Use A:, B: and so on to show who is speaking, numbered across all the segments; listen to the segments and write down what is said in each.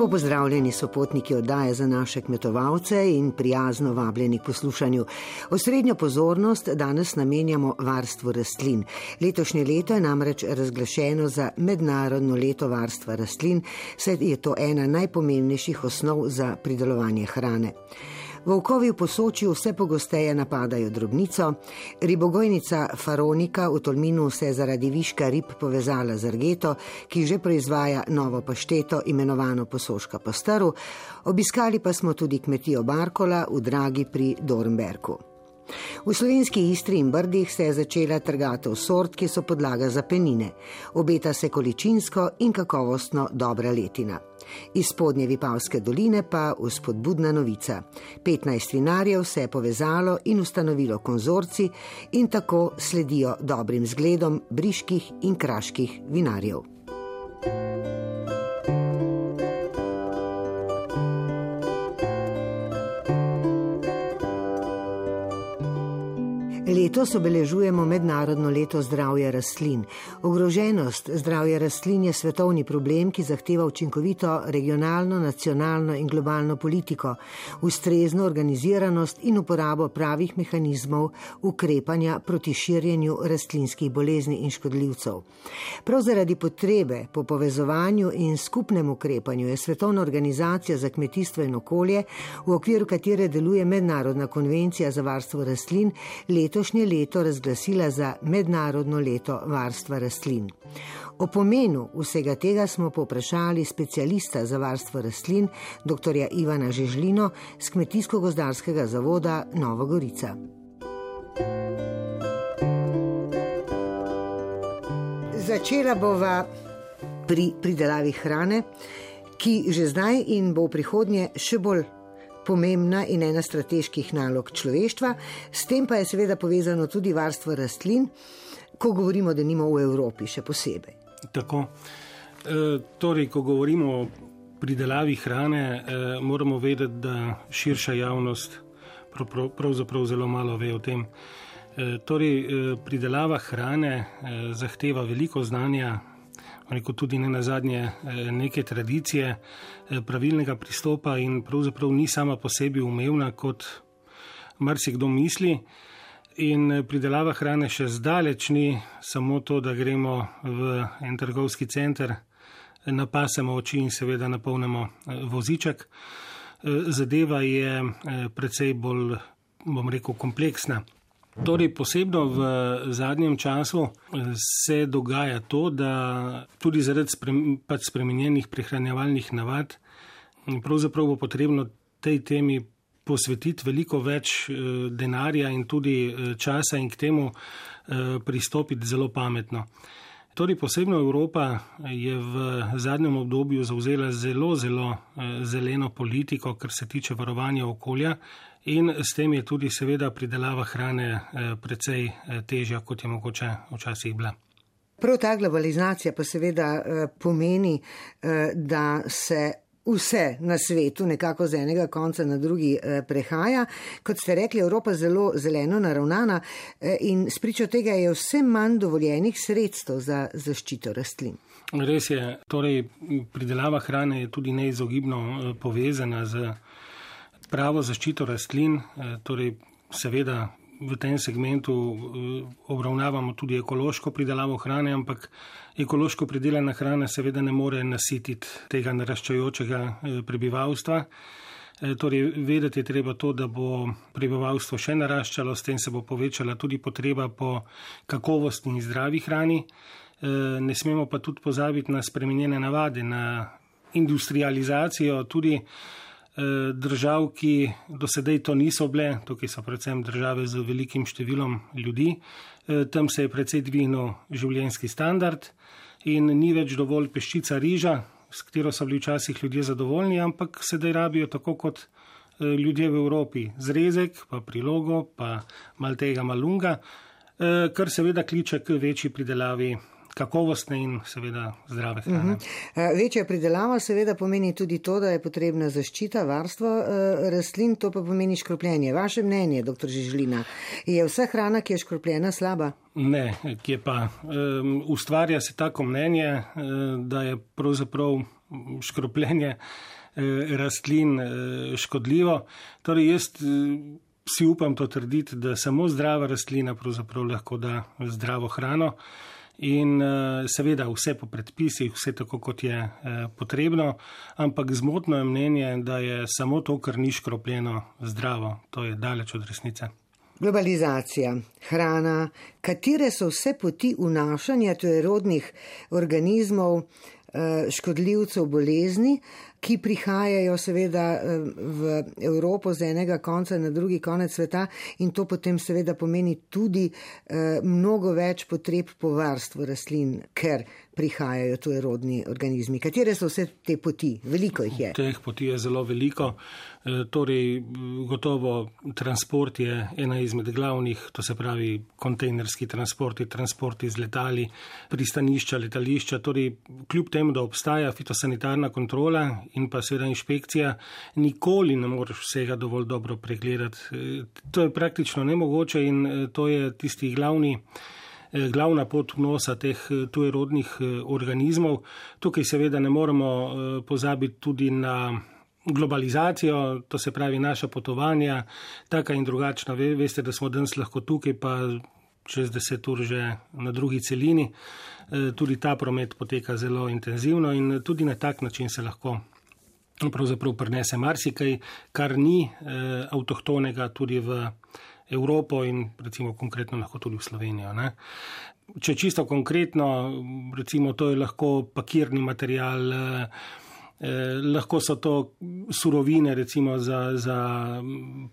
A: Lepo pozdravljeni so potniki oddaje za naše kmetovalce in prijazno vabljeni k poslušanju. Osrednjo pozornost danes namenjamo varstvu rastlin. Letošnje leto je namreč razglašeno za mednarodno leto varstva rastlin, saj je to ena najpomembnejših osnov za pridelovanje hrane. Volkovi v posočju vse pogosteje napadajo drobnico, ribogojnica Faronika v Tolminu se je zaradi viška rib povezala z Argeto, ki že proizvaja novo pašteto imenovano posoška postaru, obiskali pa smo tudi kmetijo Barkola v Dragi pri Dornberku. V slovenski Istri in Brdih se je začela trgata v sort, ki so podlaga za penine. Obeta se količinsko in kakovostno dobra letina. Iz spodnje Vipavske doline pa vzpodbudna novica. 15 vinarjev se je povezalo in ustanovilo konzorci in tako sledijo dobrim zgledom briških in kraških vinarjev. Letos obeležujemo mednarodno leto zdravja rastlin. Ogroženost zdravja rastlin je svetovni problem, ki zahteva učinkovito regionalno, nacionalno in globalno politiko, ustrezno organiziranost in uporabo pravih mehanizmov ukrepanja proti širjenju rastlinskih bolezni in škodljivcev. Prav zaradi potrebe po povezovanju in skupnem ukrepanju je Svetovna organizacija za kmetijstvo in okolje, v okviru katere deluje Mednarodna konvencija za varstvo rastlin, letos letošnje leto razglasila za mednarodno leto varstva rastlin. O pomenu vsega tega smo poprašali specialista za varstvo rastlin, dr. Ivana Žežlino z Kmetijsko-gozdarskega zavoda Nova Gorica. Začela bova pri pridelavi hrane, ki že zdaj in bo v prihodnje še bolj pomembna in ena strateških nalog človeštva, s tem pa je seveda povezano tudi varstvo rastlin, ko govorimo, da nimo v Evropi še posebej.
B: Tako. E, torej, ko govorimo o pridelavi hrane, e, moramo vedeti, da širša javnost pravzaprav zelo malo ve o tem. E, torej, e, pridelava hrane e, zahteva veliko znanja, rekel, tudi ne na zadnje eh, neke tradicije, eh, pravilnega pristopa in pravzaprav ni sama po sebi umevna, kot marsikdo misli. In eh, pridelava hrane še zdaleč ni samo to, da gremo v en trgovski center, napasemo oči in seveda napolnimo voziček. Zadeva je precej bolj, bom rekel, kompleksna. Torej, posebno v zadnjem času eh, se dogaja to, da tudi zaradi sprem, pač spremenjenih prehranjevalnih navad, pravzaprav bo potrebno tej temi posvetiti veliko več eh, denarja in tudi eh, časa in k temu pristopiti zelo pametno. Torej, posebno Evropa je v zadnjem obdobju zauzela zelo, zelo zeleno politiko, kar se tiče varovanja okolja in s tem je tudi seveda pridelava hrane eh, precej eh, težja, kot je mogoče včasih bila.
A: Prav ta globalizacija pa seveda eh, pomeni, da se vse na svetu nekako z enega konca na drugi prehaja. Kot ste rekli, Evropa zelo zeleno naravnana in spričo tega je vse manj dovoljenih sredstev za zaščito rastlin.
B: Res je, torej pridelava hrane je tudi neizogibno povezana z pravo zaščito rastlin, eh, torej seveda v tem segmentu eh, obravnavamo tudi ekološko pridelavo hrane, ampak ekološko pridelana hrana seveda ne more nasititi tega naraščajočega eh, prebivalstva. Torej, vedeti je treba to, da bo prebivalstvo še naraščalo, s tem se bo povečala tudi potreba po kakovostni in zdravi hrani. Ne smemo pa tudi pozabiti na spremenjene navade, na industrializacijo, tudi držav, ki do sedaj to niso bile, tukaj so predvsem države z velikim številom ljudi, eh, tam se je precej dvignil življenjski standard in ni več dovolj peščica riža, s katero so bili včasih ljudje zadovoljni, ampak sedaj rabijo tako kot eh, ljudje v Evropi, zrezek, pa prilogo, pa mal tega malunga, kar seveda kliče k večji pridelavi kakovostne in seveda zdrave hrane. Uh
A: mhm. -huh. Večja pridelava seveda pomeni tudi to, da je potrebna zaščita, varstvo rastlin, to pa pomeni škropljenje. Vaše mnenje, dr. Žižlina, je vsa hrana, ki je škropljena, slaba?
B: Ne, ki je pa. Um, ustvarja se tako mnenje, da je pravzaprav škropljenje rastlin škodljivo. Torej, jaz si upam to trditi, da samo zdrava rastlina pravzaprav lahko da zdravo hrano. In seveda vse po predpisih, vse tako, kot je potrebno, ampak zmotno je mnenje, da je samo to, kar ni škropljeno, zdravo. To je daleč od resnice.
A: Globalizacija, hrana, katere so vse poti vnašanja tujerodnih organizmov, škodljivcev bolezni, ki prihajajo seveda eh, v Evropo z enega konca na drugi konec sveta in to potem seveda pomeni tudi eh, mnogo več potreb po varstvu rastlin, ker prihajajo tuji rodni organizmi. Katere so vse te poti? Veliko jih je.
B: Teh poti je zelo veliko. E, torej, gotovo transport je ena izmed glavnih, to se pravi kontejnerski transporti, transporti z letali, pristanišča, letališča. Torej, kljub temu, da obstaja fitosanitarna kontrola in pa seveda inšpekcija, nikoli ne moreš vsega dovolj dobro pregledati. E, to je praktično nemogoče in e, to je tisti glavni. E, glavna pot vnosa teh tujerodnih organizmov. Tukaj seveda ne moremo pozabiti tudi na globalizacijo, to se pravi naša potovanja, taka in drugačna. Veste, da smo danes lahko tukaj, pa čez deset ur že na drugi celini. Tudi ta promet poteka zelo intenzivno in tudi na tak način se lahko pravzaprav prenese marsikaj, kar ni eh, avtohtonega tudi v Evropo in recimo konkretno lahko tudi v Slovenijo. Ne. Če čisto konkretno, recimo to je lahko pakirni material, eh, Eh, lahko so to surovine recimo za, za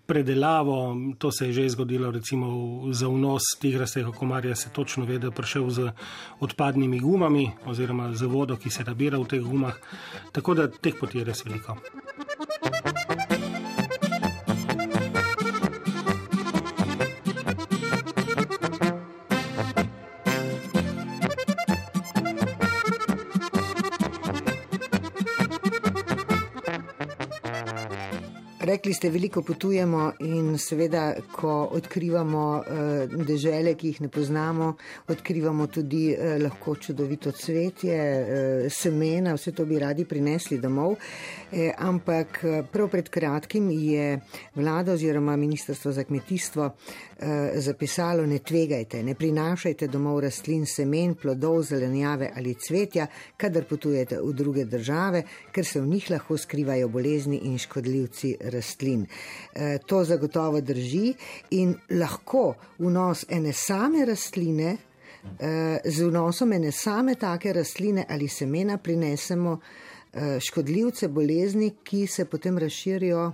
B: predelavo, to se je že zgodilo recimo za vnos tigrastega komarja, se točno ve, da je prišel z odpadnimi gumami oziroma z vodo, ki se nabira v teh gumah, tako da teh poti je res veliko.
A: Rekli ste, veliko potujemo in seveda, ko odkrivamo uh, dežele, ki jih ne poznamo, odkrivamo tudi uh, lahko čudovito cvetje, uh, semena, vse to bi radi prinesli domov. Ampak prav pred kratkim je vlada oziroma Ministrstvo za kmetijstvo zapisalo, ne tvegajte, ne prinašajte domov rastlin, semen, plodov, zelenjave ali cvetja, kadar potujete v druge države, ker se v njih lahko skrivajo bolezni in škodljivci rastlin. E, to zagotovo drži in lahko vnos ene same rastline, e, z vnosom ene same take rastline ali semena prinesemo e, škodljivce bolezni, ki se potem razširijo.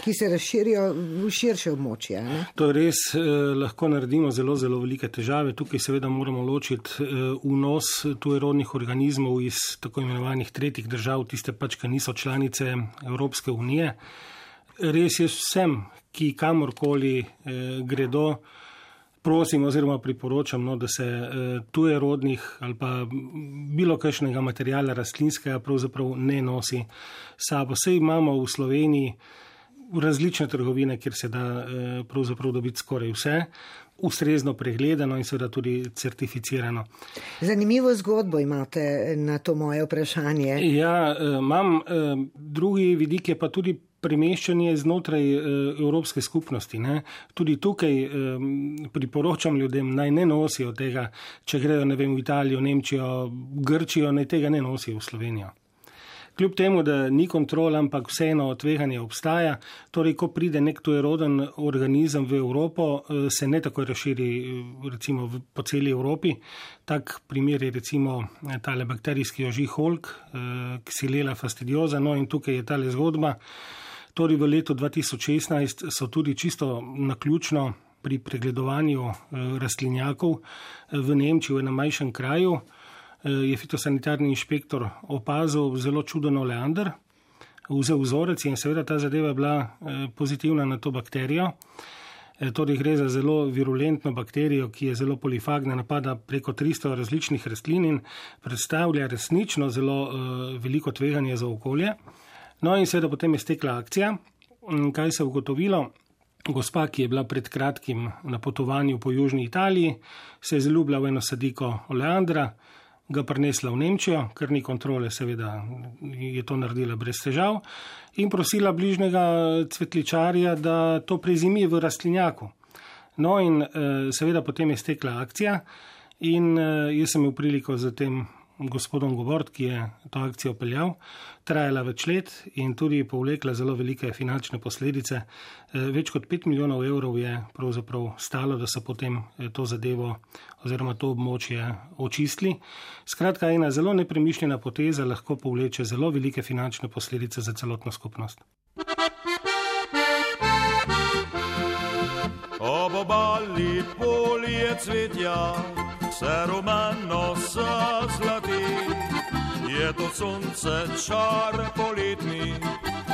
A: Ki se razširijo v širše območje. Ne?
B: To res eh, lahko naredimo zelo, zelo velike težave. Tukaj seveda moramo ločiti eh, vnos tujerodnih organizmov iz tako imenovanih tretjih držav, tiste pač, ki niso članice Evropske unije. Res je vsem, ki kamorkoli eh, gredo, prosim oziroma priporočam, no, da se eh, tuje rodnih ali pa bilo kakšnega materijala rastlinskega pravzaprav ne nosi sabo. Vse imamo v Sloveniji različne trgovine, kjer se da eh, pravzaprav dobiti skoraj vse. Ustrezno pregledano in seveda tudi certificirano.
A: Zanimivo zgodbo imate na to moje vprašanje.
B: Ja, eh, imam eh, drugi vidik, je pa tudi premeščanje znotraj uh, Evropske skupnosti. Ne. Tudi tukaj um, priporočam ljudem, naj ne nosijo tega, če grejo vem, v Italijo, Nemčijo, Grčijo, naj tega ne nosijo v Slovenijo. Kljub temu, da ni kontrol, ampak vseeno tveganje obstaja, torej, ko pride nek tujeroden organizem v Evropo, eh, se ne tako razširi recimo, po celi Evropi. Tak primer je recimo tale bakterijski ožih holk, ksilela fastidioza, no in tukaj je tale zgodba. Torej, v letu 2016 so tudi čisto naključno pri pregledovanju eh, rastlinjakov eh, v Nemčiji, v enem manjšem kraju, eh, je fitosanitarni inšpektor opazil zelo čuden oleander, vzel vzorec in seveda ta zadeva je bila pozitivna na to bakterijo. Torej gre za zelo virulentno bakterijo, ki je zelo polifagna, napada preko 300 različnih rastlin in predstavlja resnično zelo veliko tveganje za okolje. No in seveda potem je stekla akcija. Kaj se je ugotovilo? Gospa, ki je bila pred kratkim na potovanju po Južni Italiji, se je zaljubila v eno sadiko oleandra, ga prinesla v Nemčijo, ker ni kontrole, seveda je to naredila brez težav, in prosila bližnjega cvetličarja, da to prezimi v rastlinjaku. No in seveda potem je stekla akcija in jaz sem imel priliko z tem gospodom Govord, ki je to akcijo peljal, trajala več let in tudi povlekla zelo velike finančne posledice. Več kot 5 milijonov evrov je pravzaprav stalo, da so potem to zadevo oziroma to območje očistili. Skratka, ena zelo nepremišljena poteza lahko povleče zelo velike finančne posledice za celotno skupnost.
C: Ob obali polje cvetja se rumeno se zlati, je to sonce čar poletni,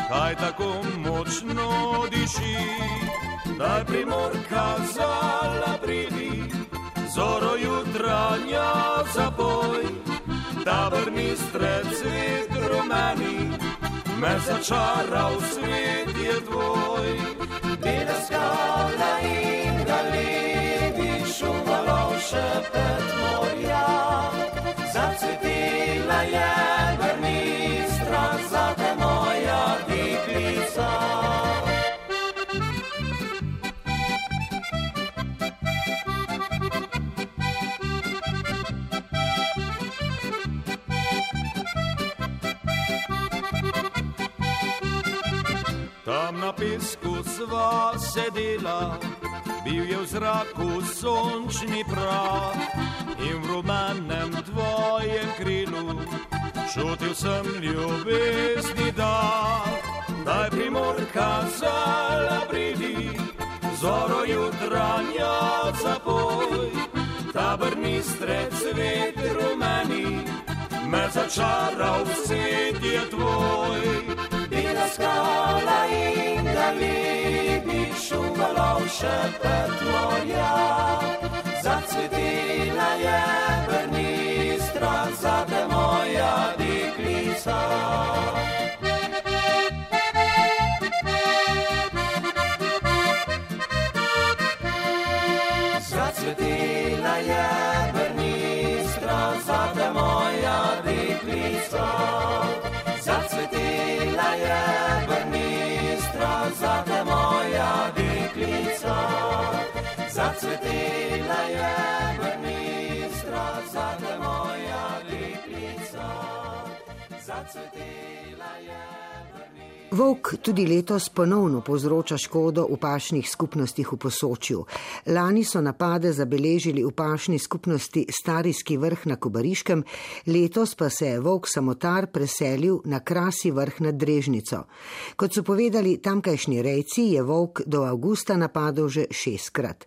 C: kaj tako močno diši, da je primorka zala pridi, zoro jutranja zapoj, ta vrni stred cvet rumeni, me začaral svet je tvoj. Bela skala in galini, šumalo še pet morja, zacvetila je vrnistra, zate moja deklica. Tam na pesku sva sedela, bil je v zraku sončni prah in v rumenem tvojem krilu čutil sem ljubezni da. Daj primorka zala pridi, zoro jutranja zapoj, tabrni stred svet rumeni, me začaral svet je tvoj. Šumalo še pet morja, zacvetila je vrnistra, zate moja deklica. Zacvetila je vrnistra, zate moja deklica. Zacvetila je Zacvetila je vrnistra, zate
A: Volk tudi letos ponovno povzroča škodo v pašnih skupnostih v posočju. Lani so napade zabeležili v pašni skupnosti Starijski vrh na Kobariškem, letos pa se je volk samotar preselil na krasi vrh nad Drežnico. Kot so povedali tamkajšnji rejci, je volk do avgusta napadel že šestkrat.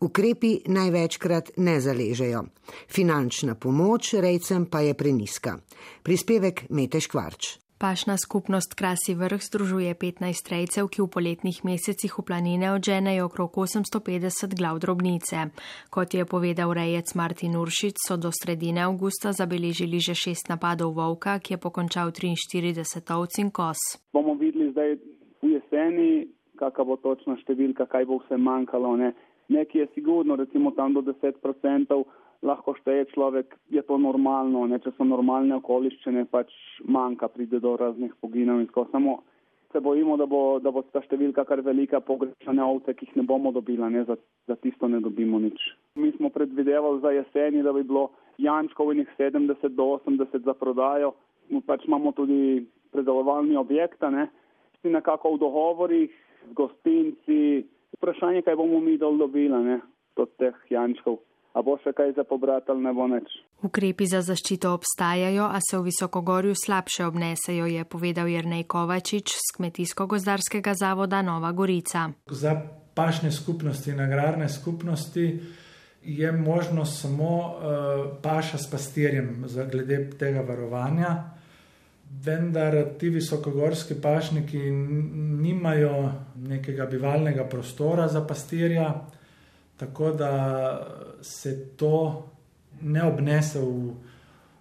A: Ukrepi največkrat ne zaležejo. Finančna pomoč rejcem pa je preniska. Prispevek Meteš Kvarč.
D: Pašna skupnost Krasi vrh združuje 15 rejcev, ki v poletnih mesecih v planine odženejo okrog 850 glav drobnice. Kot je povedal rejec Martin Uršič, so do sredine avgusta zabeležili že šest napadov volka, ki je pokončal 43 ovc in kos.
E: Bomo videli zdaj v jeseni, kakva bo točna številka, kaj bo vse manjkalo. Ne? Nekje je sigurno, recimo tam do 10 odstotkov lahko šteje človek, je to normalno, ne, če so normalne okoliščine, pač manjka, pride do raznih poginov in tako. Samo se bojimo, da bo, da bo ta številka kar velika pogrešane ovce, ki jih ne bomo dobila, ne, za, za tisto ne dobimo nič. Mi smo predvidevali za jeseni, da bi bilo jančkovih 70 do 80 za prodajo, pač imamo tudi predelovalni objekt, ne, si nekako v dogovorih z gostinci, vprašanje, kaj bomo mi dol dobila, ne, od teh jančkov a bo še kaj za pobrati ali ne bo nič.
D: Ukrepi za zaščito obstajajo, a se v Visokogorju slabše obnesejo, je povedal Jrnej Kovačič z Kmetijsko-gozdarskega zavoda Nova Gorica.
F: Za pašne skupnosti in agrarne skupnosti je možno samo uh, paša s pastirjem za glede tega varovanja. vendar ti visokogorski pašniki nimajo nekega bivalnega prostora za pastirja, tako da se to ne obnese v,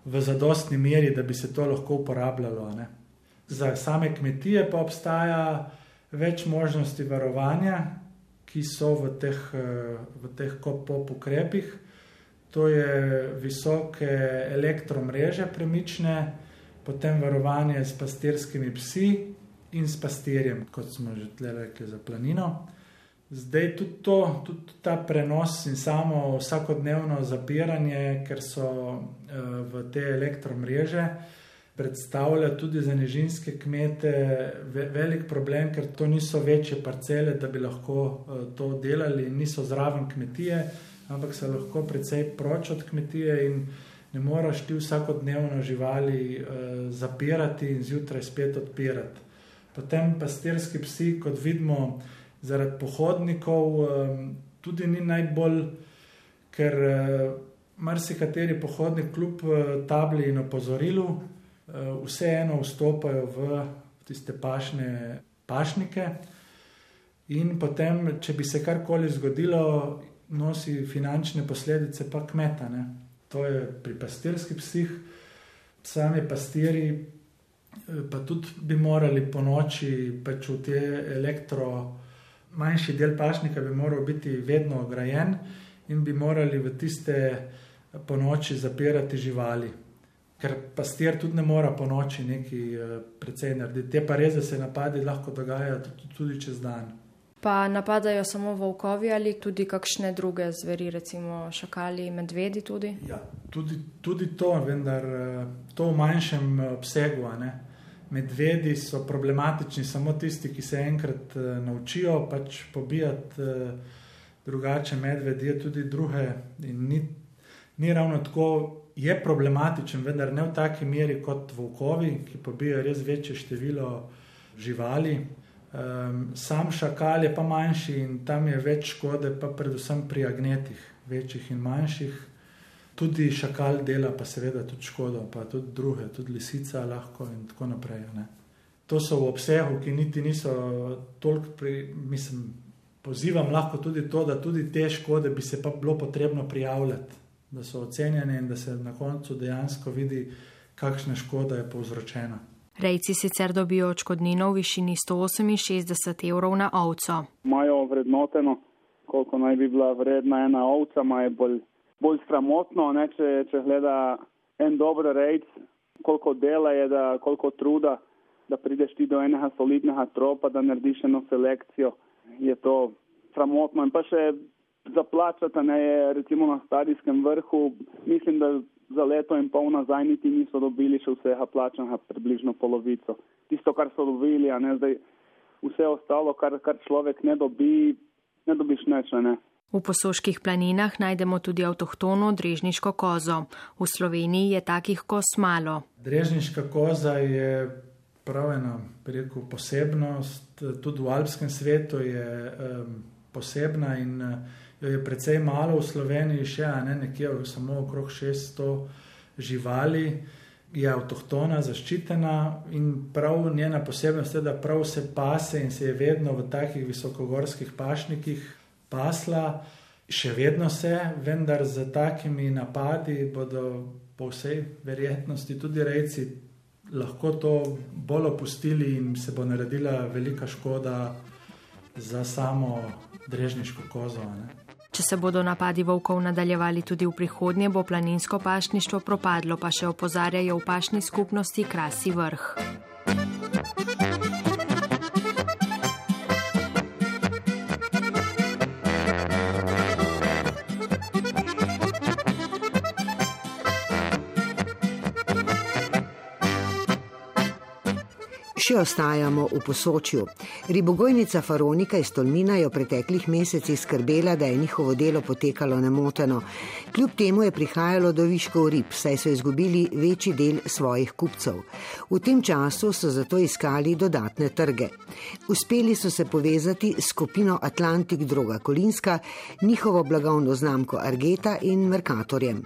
F: v zadostni meri, da bi se to lahko uporabljalo. Ne. Za same kmetije pa obstaja več možnosti varovanja, ki so v teh, v teh pop ukrepih. To je visoke elektromreže premične, potem varovanje s pastirskimi psi in s pastirjem, kot smo že tle rekli za planino. Zdaj tudi, to, tudi ta prenos in samo vsakodnevno zapiranje, ker so uh, v te elektromreže, predstavlja tudi za nižinske kmete ve, velik problem, ker to niso večje parcele, da bi lahko uh, to delali, niso zraven kmetije, ampak se lahko precej proč od kmetije in ne moreš ti vsakodnevno živali uh, zapirati in zjutraj spet odpirati. Potem pastirski psi, kot vidimo, zaradi pohodnikov, tudi ni najbolj, ker uh, marsikateri pohodnik, kljub uh, tabli in opozorilu, uh, vseeno vstopajo v tiste pašne pašnike. In potem, če bi se karkoli zgodilo, nosi finančne posledice, pa kmeta. Ne? To je pri pastirskih psih, sami pastiri, eh, pa tudi bi morali po noči pač v te elektro, manjši del pašnika bi moral biti vedno ograjen in bi morali v tiste po noči zapirati živali. Ker pastir tudi ne more po noči nekaj eh, precej narediti. Te pa res, da se napadi lahko dogajajo tudi, tudi čez dan.
D: Pa napadajo samo volkovi ali tudi kakšne druge zveri, recimo šakali, medvedi tudi?
F: Ja, tudi, tudi to, vendar eh, to v manjšem eh, obsegu. Medvedi so problematični samo tisti, ki se enkrat uh, naučijo pač pobijati, uh, drugače medvedi je tudi druge. Ni, ni ravno tako, je problematičen, vendar ne v taki meri kot volkovi, ki pobijajo res večje število živali. Um, sam šakal je pa manjši in tam je več škode, pa predvsem pri agnetih, večjih in manjših. Tudi šakal dela, pa seveda tudi škodo, pa tudi druge, tudi lisica lahko in tako naprej. Ne. To so v obsegu, ki niti niso toliko, pri, mislim, pozivam lahko tudi to, da tudi te škode bi se pa bilo potrebno prijavljati, da so ocenjene in da se na koncu dejansko vidi, kakšna škoda je povzročena.
D: Rejci sicer dobijo očkodnino v višini 168 evrov na ovco.
E: Imajo vrednoteno, koliko naj bi bila vredna ena ovca, je bolj, bolj sramotno, ne, če, če gleda en dober rejc, koliko dela je, da, koliko truda, da prideš ti do enega solidnega tropa, da narediš eno selekcijo. Je to sramotno in pa še zaplačati, ne, recimo na starijskem vrhu, mislim, da za leto in pol nazaj niti niso dobili še vsega plačanega, približno polovico. Tisto, kar so dobili, a ne zdaj vse ostalo, kar, kar človek ne dobi, ne dobiš neč. Ne.
D: V posoških planinah najdemo tudi avtohtono drežniško kozo. V Sloveniji je takih koz malo.
F: Drežniška koza je prav ena rekel, posebnost, tudi v alpskem svetu je um, posebna in jo je precej malo v Sloveniji, še ne, nekje samo okrog 600 živali, je avtohtona, zaščitena in prav njena posebnost je, da prav se pase in se je vedno v takih visokogorskih pašnikih pasla, še vedno se, vendar z takimi napadi bodo po vsej verjetnosti tudi rejci lahko to bolj opustili in se bo naredila velika škoda za samo drežniško kozo. Ne.
D: Če se bodo napadi volkov nadaljevali tudi v prihodnje, bo planinsko pašništvo propadlo, pa še opozarjajo v pašni skupnosti Krasi vrh.
A: Še ostajamo v posočju. Ribogojnica Faronika iz Tolmina je v preteklih mesecih skrbela, da je njihovo delo potekalo nemoteno. Kljub temu je prihajalo do viškov rib, saj so izgubili večji del svojih kupcev. V tem času so zato iskali dodatne trge. Uspeli so se povezati s skupino Atlantik Droga Kolinska, njihovo blagovno znamko Argeta in Merkatorjem.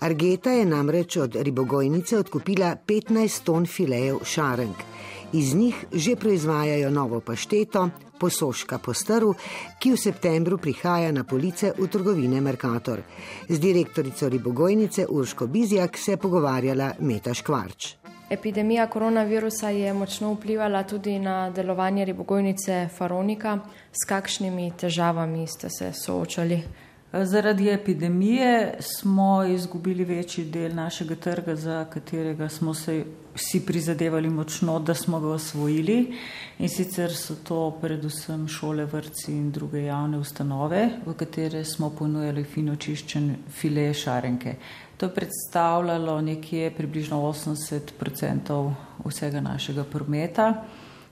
A: Argeta je namreč od ribogojnice odkupila 15 ton filejev šarenk. Iz njih že proizvajajo novo pašteto, posoška postrv, ki v septembru prihaja na police v trgovine Merkator. Z direktorico ribogojnice Urško Bizjak se je pogovarjala Meta Škvarč.
D: Epidemija koronavirusa je močno vplivala tudi na delovanje ribogojnice Faronika. S kakšnimi težavami ste se soočali?
G: Zaradi epidemije smo izgubili večji del našega trga, za katerega smo se vsi prizadevali močno, da smo ga osvojili. In sicer so to predvsem šole, vrtci in druge javne ustanove, v katere smo ponujali fino čiščen file šarenke. To je predstavljalo nekje približno 80% vsega našega prometa,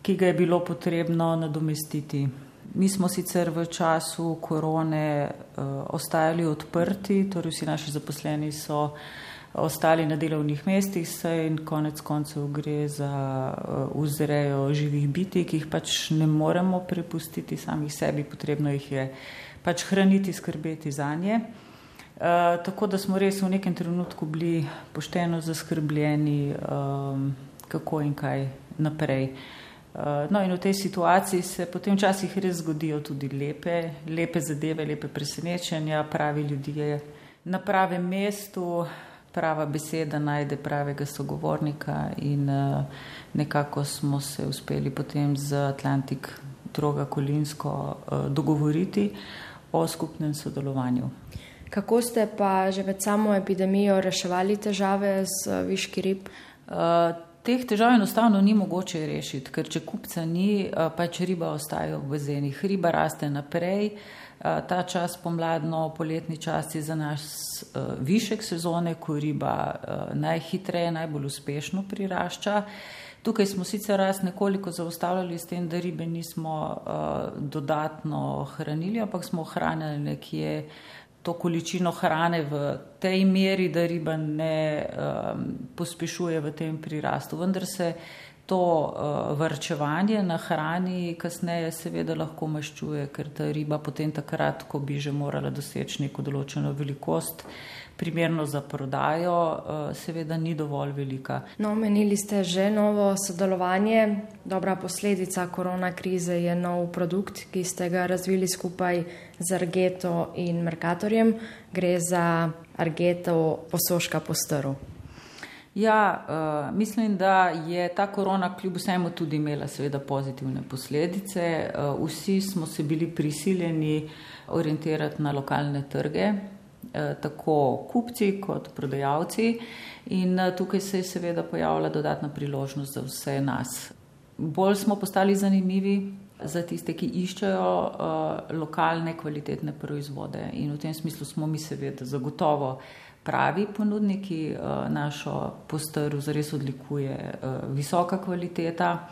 G: ki ga je bilo potrebno nadomestiti. Mi smo sicer v času korone uh, ostajali odprti, torej vsi naši zaposleni so ostali na delovnih mestih, saj in konec koncev gre za uh, vzrejo živih biti, ki jih pač ne moremo prepustiti samih sebi, potrebno jih je pač hraniti, skrbeti za nje. Uh, tako da smo res v nekem trenutku bili pošteno zaskrbljeni, um, kako in kaj naprej. Uh, Eh, no, in v tej situaciji se potem včasih res zgodijo tudi lepe, lepe zadeve, lepe presenečenja, pravi ljudje na pravem mestu, prava beseda najde pravega sogovornika in uh, nekako smo se uspeli potem z Atlantik droga Kolinsko uh, dogovoriti o skupnem sodelovanju.
D: Kako ste pa že med samo epidemijo reševali težave z viški rib?
G: Teh težav enostavno ni mogoče rešiti, ker če kupca ni, eh, pač riba ostaja v bazenih, riba raste naprej. Eh, ta čas, pomladno, poletni čas je za nas eh, višek sezone, ko riba najhitreje, najbolj uspešno prirašča. Tukaj smo sicer rast nekoliko zaustavljali s tem, da ribe nismo dodatno hranili, ampak smo ohranjali nekje to količino hrane v tej meri, da riba ne um, pospešuje v tem prirastu. Vendar se to uh, vrčevanje na hrani kasneje seveda lahko maščuje, ker ta riba potem takrat, ko bi že morala doseči neko določeno velikost, primerno za prodajo, uh, seveda ni dovolj velika.
D: No, omenili ste že novo sodelovanje. Dobra posledica korona krize je nov produkt, ki ste ga razvili skupaj z Argeto in Merkatorjem. Gre za Argeto posoška postrv.
G: Ja, uh, mislim, da je ta korona kljub vsemu tudi imela seveda pozitivne posledice. Uh, vsi smo se bili prisiljeni orientirati na lokalne trge, tako kupci kot prodajalci. In uh, tukaj se je seveda pojavila dodatna priložnost za vse nas. Bolj smo postali zanimivi za tiste, ki iščejo uh, lokalne kvalitetne proizvode. In v tem smislu smo mi seveda zagotovo pravi ponudniki, uh, našo postrv zares odlikuje uh, visoka kvaliteta,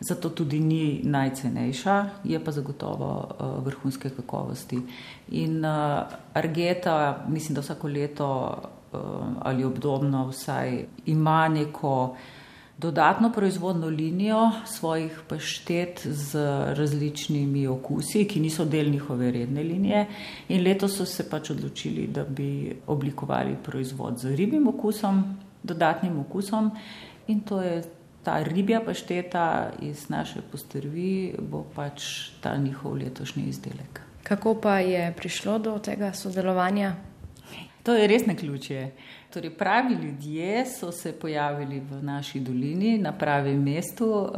G: zato tudi ni najcenejša, je pa zagotovo uh, vrhunske kakovosti. In uh, Argeta, mislim, da vsako leto uh, ali obdobno vsaj ima neko dodatno proizvodno linijo svojih paštet z različnimi okusi, ki niso del njihove redne linije. In letos so se pač odločili, da bi oblikovali proizvod z ribjim okusom, dodatnim okusom. In to je ta ribja pašteta iz naše postrvi, bo pač ta njihov letošnji izdelek.
D: Kako pa je prišlo do tega sodelovanja?
G: To je res na ključje. Torej, pravi ljudje so se pojavili v naši dolini, na pravem mestu. Uh,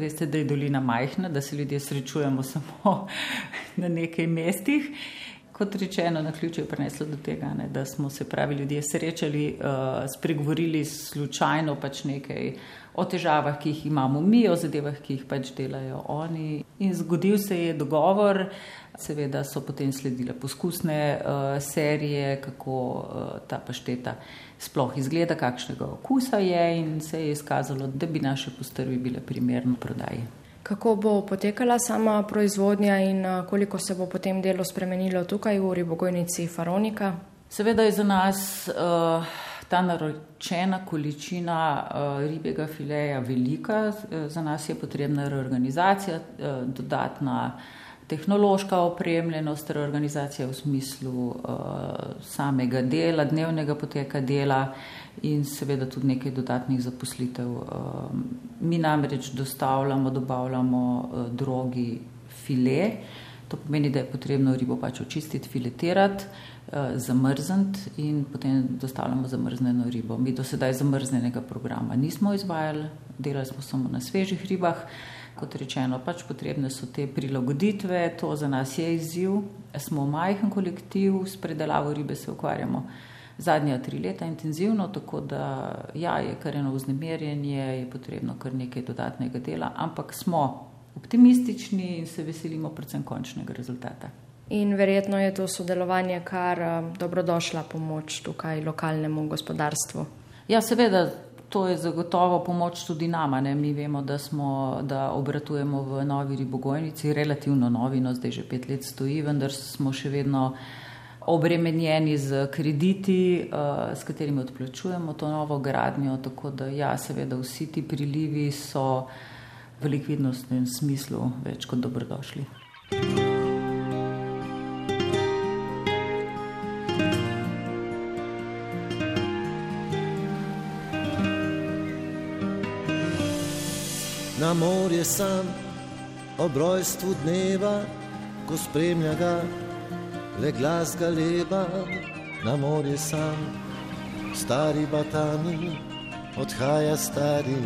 G: veste, da je dolina majhna, da se ljudje srečujemo samo na nekaj mestih. Kot rečeno, na ključje je prineslo do tega, ne, da smo se pravi ljudje srečali, uh, spregovorili slučajno pač nekaj o težavah, ki jih imamo mi, o zadevah, ki jih pač delajo oni. In zgodil se je dogovor, seveda so potem sledile poskusne uh, serije, kako uh, ta pašteta sploh izgleda, kakšnega okusa je in se je izkazalo, da bi naše postrvi bile primerno prodaji.
D: Kako bo potekala sama proizvodnja in uh, koliko se bo potem delo spremenilo tukaj v ribogojnici Faronika?
G: Seveda je za nas uh, ta naročena količina uh, ribjega fileja velika, za nas je potrebna reorganizacija, uh, dodatna tehnološka opremljenost, reorganizacija v smislu samega dela, dnevnega poteka dela in seveda tudi nekaj dodatnih zaposlitev. Mi namreč dostavljamo, dobavljamo drogi file, to pomeni, da je potrebno ribo pač očistiti, filetirati. Eh, zamrzniti in potem dostavljamo zamrznjeno ribo. Mi do sedaj zamrznjenega programa nismo izvajali, delali smo samo na svežih ribah. Kot rečeno, pač potrebne so te prilagoditve, to za nas je izziv. Smo majhen kolektiv, s predelavo ribe se ukvarjamo zadnja tri leta intenzivno, tako da ja, je kar eno vznemirjenje, je potrebno kar nekaj dodatnega dela, ampak smo optimistični in se veselimo predvsem končnega rezultata.
D: In verjetno je to sodelovanje kar eh, dobrodošla pomoč tukaj lokalnemu gospodarstvu.
G: Ja, seveda, to je zagotovo pomoč tudi nama. Ne? Mi vemo, da, smo, da obratujemo v novi ribogojnici, relativno novi, no zdaj že pet let stoji, vendar smo še vedno obremenjeni z krediti, uh, s katerimi odplačujemo to novo gradnjo. Tako da, ja, seveda, vsi ti prilivi so v likvidnostnem smislu več kot dobrodošli. Thank you.
H: Na morje sam, ob rojstvu dneva, ko spremlja ga le glas galeba, na morje sam, stari batami, odhaja stari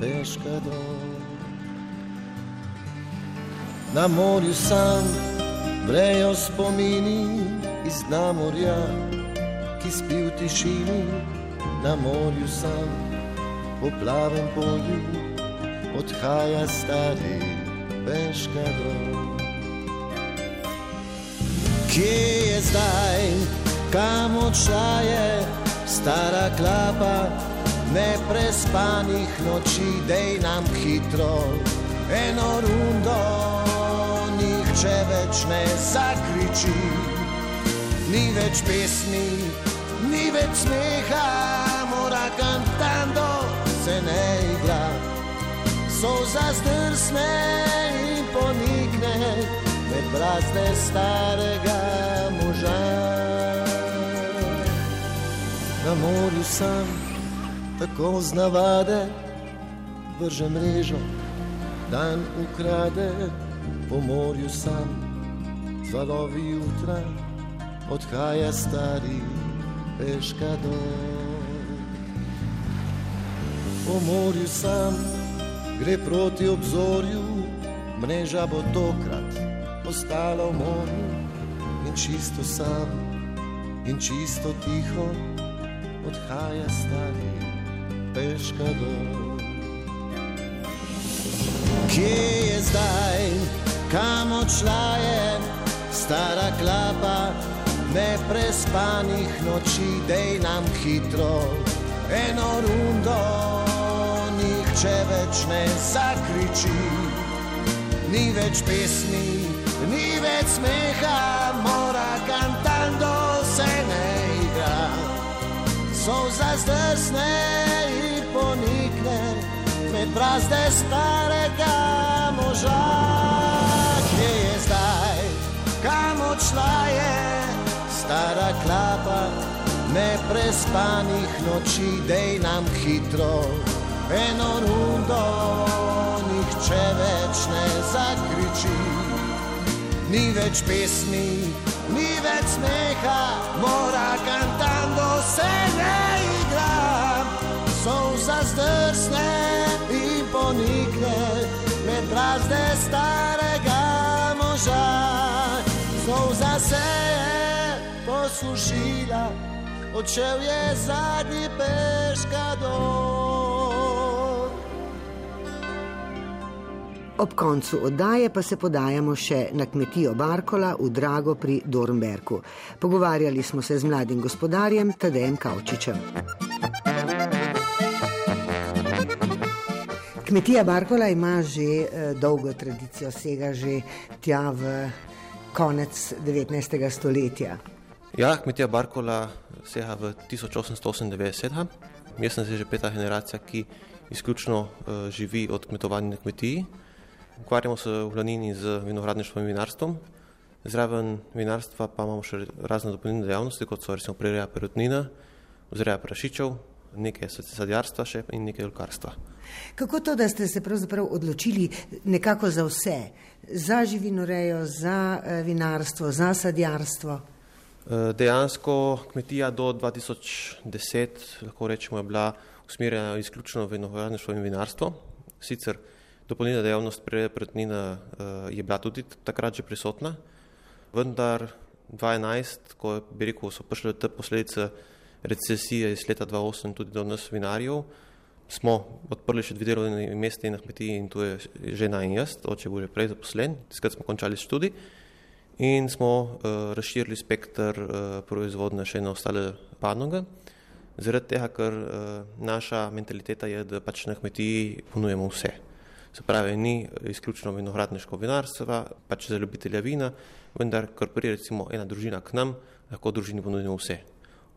H: peška dol. Na morju sam brejo spomini iz dna morja, ki spi v tišini, na morju sam, po plavem polju odhaja stari peškador. Kje je zdaj, kam odšla je? Stara klapa, neprespanih noči, dej nam hitro, eno rundo, nihče več ne zakriči, ni več pesmi, ni več smeha, mora cantando se ne igra so zazdrsne in ponikne med brazde starega moža. Na morju sam tako znavade, vrže mrežo, dan ukrade, po morju sam, zvalovi jutra, odhaja stari peška do. Po morju sam, gre proti obzorju, mreža bo tokrat ostala v morju. In čisto sam in čisto tiho odhaja stari peška dol. Kje je zdaj, kam odšla je stara klapa neprespanih noči, dej nam hitro eno rundo če več ne zakriči. Ni več pesmi, ni več smeha, mora cantando se ne igra. So zazdrsne in ponikne med brazde starega moža. Kje je zdaj, kam odšla je stara klapa, neprespanih noči, dej nam hitro eno rundo, nihče več ne zakriči. Ni več pesmi, ni več smeha, mora cantando se ne igra. So zazdrsne in ponikne med brazde starega moža. So zase posušila, odšel je zadnji peška
A: Ob koncu oddaje pa se podajamo še na kmetijo Barkola v Drago pri Dornberku. Pogovarjali smo se z mladim gospodarjem Tadejem Kavčičem. Kmetija Barkola ima že eh, dolgo tradicijo, sega že tja v konec 19. stoletja.
I: Ja, kmetija Barkola sega v 1898. Jaz sem že peta generacija, ki izključno uh, živi od kmetovanja na kmetiji. Ukvarjamo se v Lanini z vinogradništvom in vinarstvom. Zraven vinarstva pa imamo še razne dopolnilne dejavnosti, kot so recimo prereja perutnina, vzreja prašičev, nekaj sadjarstva še in nekaj olkarstva.
A: Kako to, da ste se pravzaprav odločili nekako za vse, za živinorejo, za eh, vinarstvo, za sadjarstvo?
I: Eh, dejansko kmetija do 2010, lahko rečemo, je bila usmerjena izključno v vinogradništvo in vinarstvo. Sicer dopolnilna dejavnost prednina eh, je bila tudi takrat že prisotna, vendar 2011, ko bi rekel, so prišle te posledice recesije iz leta 2008 tudi do nas vinarjev, smo odprli še dve delovne mesti na kmetiji in tu je žena in jaz, oče bo že prej zaposlen, takrat smo končali študij in smo uh, razširili spektr uh, proizvodne še na ostale panoge. Zaradi tega, ker uh, naša mentaliteta je, da pač na kmetiji ponujemo vse. Se pravi, ni izključno vinogradniško vinarstvo, pač za ljubitelja vina, vendar, ker prije recimo ena družina k nam, lahko družini ponudimo vse.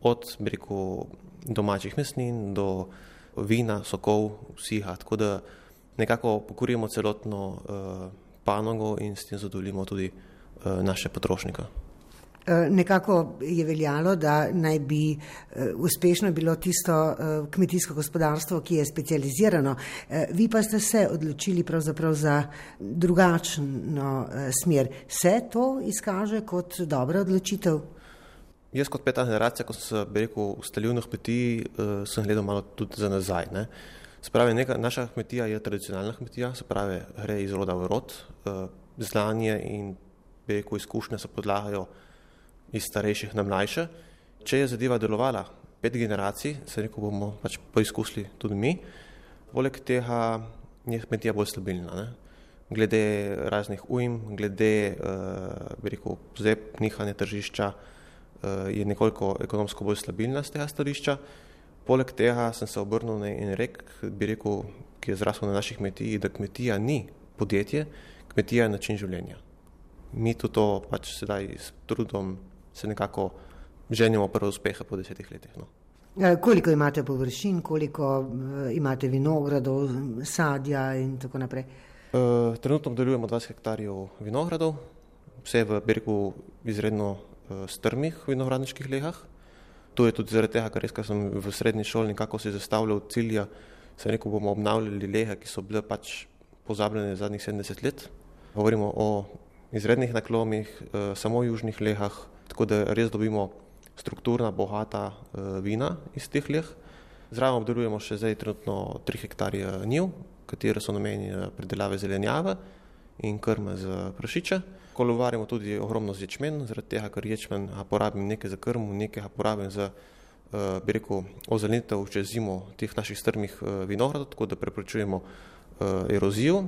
I: Od rekel, domačih mesnin do vina, sokov, vsiha, tako da nekako pokorimo celotno uh, panogo in s tem zadovoljimo tudi Eh, naše potrošnike.
A: Eh, nekako je veljalo, da naj bi eh, uspešno bilo tisto kmetijsko gospodarstvo, ki je specializirano. Vi pa ste se odločili pravzaprav za drugačno smer. Se to izkaže kot dobra odločitev?
I: Jaz kot peta generacija, ko sem se rekel ustalil na kmetiji, sem gledal malo tudi za nazaj. Ne? Spravi, neka, naša kmetija je tradicionalna kmetija, se pravi, gre iz roda v rod, znanje in rekel, izkušnje se podlagajo iz starejših na mlajše. Če je zadeva delovala pet generacij, se rekel, bomo pač poizkusili tudi mi. Poleg tega je kmetija bolj stabilna. Ne? Glede raznih ujm, glede uh, rekel, zeb, nihanja tržišča, uh, je nekoliko ekonomsko bolj stabilna z tega stališča. Poleg tega sem se obrnil in rekel, bi rekel, ki je zrasel na naših kmetiji, da kmetija ni podjetje, kmetija je način življenja mi tudi to pač sedaj s trudom se nekako ženimo prve uspehe po desetih letih. No.
A: Ja, koliko imate površin, koliko uh, imate vinogradov, sadja in tako naprej?
I: Uh, trenutno obdelujemo 20 hektarjev vinogradov, vse v Bergu izredno uh, strmih vinogradniških lehah. To je tudi zaradi tega, ker res, sem v srednji šoli nekako si zastavljal cilja, se rekel, bomo obnavljali lehe, ki so bile pač pozabljene zadnjih 70 let. Govorimo o izrednih naklomih, eh, samo južnih lehah, tako da res dobimo strukturna, bogata eh, vina iz teh leh. Zraven obdelujemo še zdaj trenutno 3 hektarje njiv, katere so namenjene predelave zelenjave in krme za prašiče. Kolovarjamo tudi ogromno z ječmen, zaradi tega, ker ječmen porabim nekaj za krmo, nekaj porabim za uh, bi rekel, ozelenitev čez zimo teh naših strmih vinogradov, tako da preprečujemo erozijo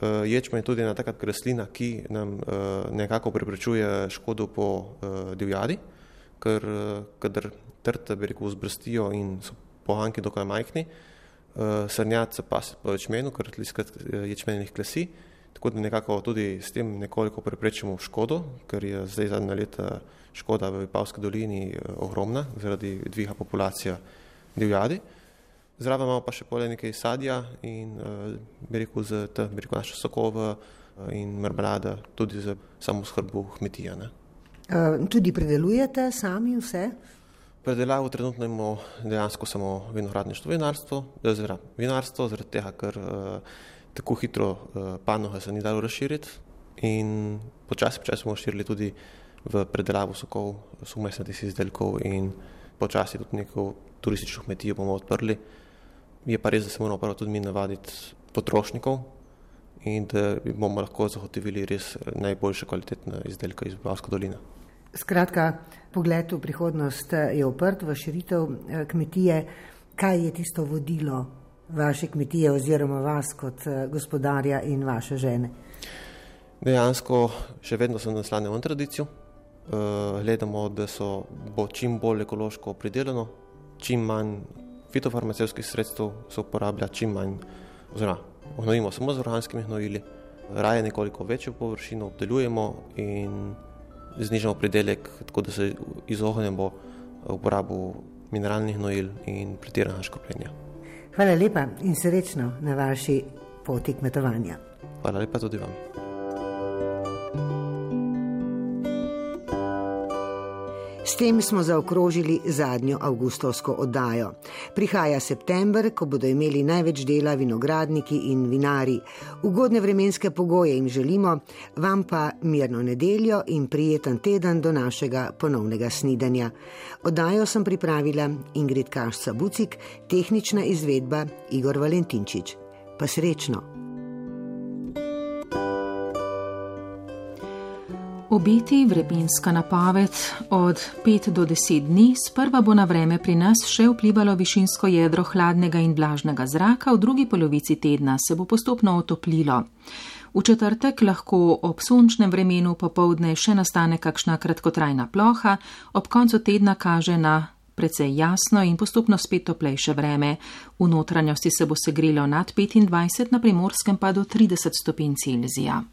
I: Uh, ječmen je tudi ena taka rastlina, ki nam uh, nekako preprečuje škodo po uh, divjadi, ker kadar trte, bi rekel, zbrstijo in so pohanki dokaj majhni, srnjat se pas po ječmenu, ker tliskrat ječmenih klasi, tako da nekako tudi s tem nekoliko preprečimo škodo, ker je zdaj zadnja leta škoda v Vipavski dolini ogromna zaradi dviga populacija divjadi. Uh, Zraven imamo pa še polje nekaj sadja in uh, bi rekel te, bi rekel naše sokove uh, in marmelade, tudi za samo skrbo kmetija.
A: Uh, tudi predelujete sami vse?
I: Predelavo trenutno imamo dejansko samo vinogradništvo, vinarstvo, oziroma vinarstvo, zaradi tega, ker uh, tako hitro uh, panoga se ni dalo razširiti in počasi, počasi smo širili tudi v predelavo sokov, sumesnatih izdelkov in počasi tudi neko turistično kmetijo bomo odprli. Je pa res, da se moramo prvo tudi mi navaditi potrošnikov in da bomo lahko zagotovili res najboljše kvalitetne izdelke iz Bavske doline.
A: Skratka, pogled v prihodnost je oprt, v širitev eh, kmetije. Kaj je tisto vodilo vaše kmetije oziroma vas kot eh, gospodarja in vaše žene?
I: Dejansko še vedno se naslanjamo na tradicijo. Gledamo, da so, bo čim bolj ekološko pridelano, čim manj fitofarmacevskih sredstev se uporablja, čim manj, oziroma gnojimo samo z organskimi gnojili, raje nekoliko večjo površino obdelujemo in znižamo pridelek, tako da se izognemo uporabu mineralnih gnojil in pretiranega škropljenja.
A: Hvala lepa in srečno na vaši poti kmetovanja.
I: Hvala lepa tudi vam.
A: S tem smo zaokrožili zadnjo avgustovsko oddajo. Prihaja september, ko bodo imeli največ dela vinogradniki in vinari. Ugodne vremenske pogoje jim želimo, vam pa mirno nedeljo in prijeten teden do našega ponovnega snidanja. Oddajo sem pripravila Ingrid Kašca Bucik, tehnična izvedba Igor Valentinčič. Pa srečno!
J: Obeti vremenska napoved od 5 do 10 dni, sprva bo na vreme pri nas še vplivalo višinsko jedro hladnega in vlažnega zraka, v drugi polovici tedna se bo postopno otoplilo. V četrtek lahko ob sončnem vremenu popovdne še nastane kakšna kratkotrajna ploha, ob koncu tedna kaže na precej jasno in postopno spet toplejše vreme. V notranjosti se bo segrelo nad 25, na primorskem pa do 30 stopinj Celzija.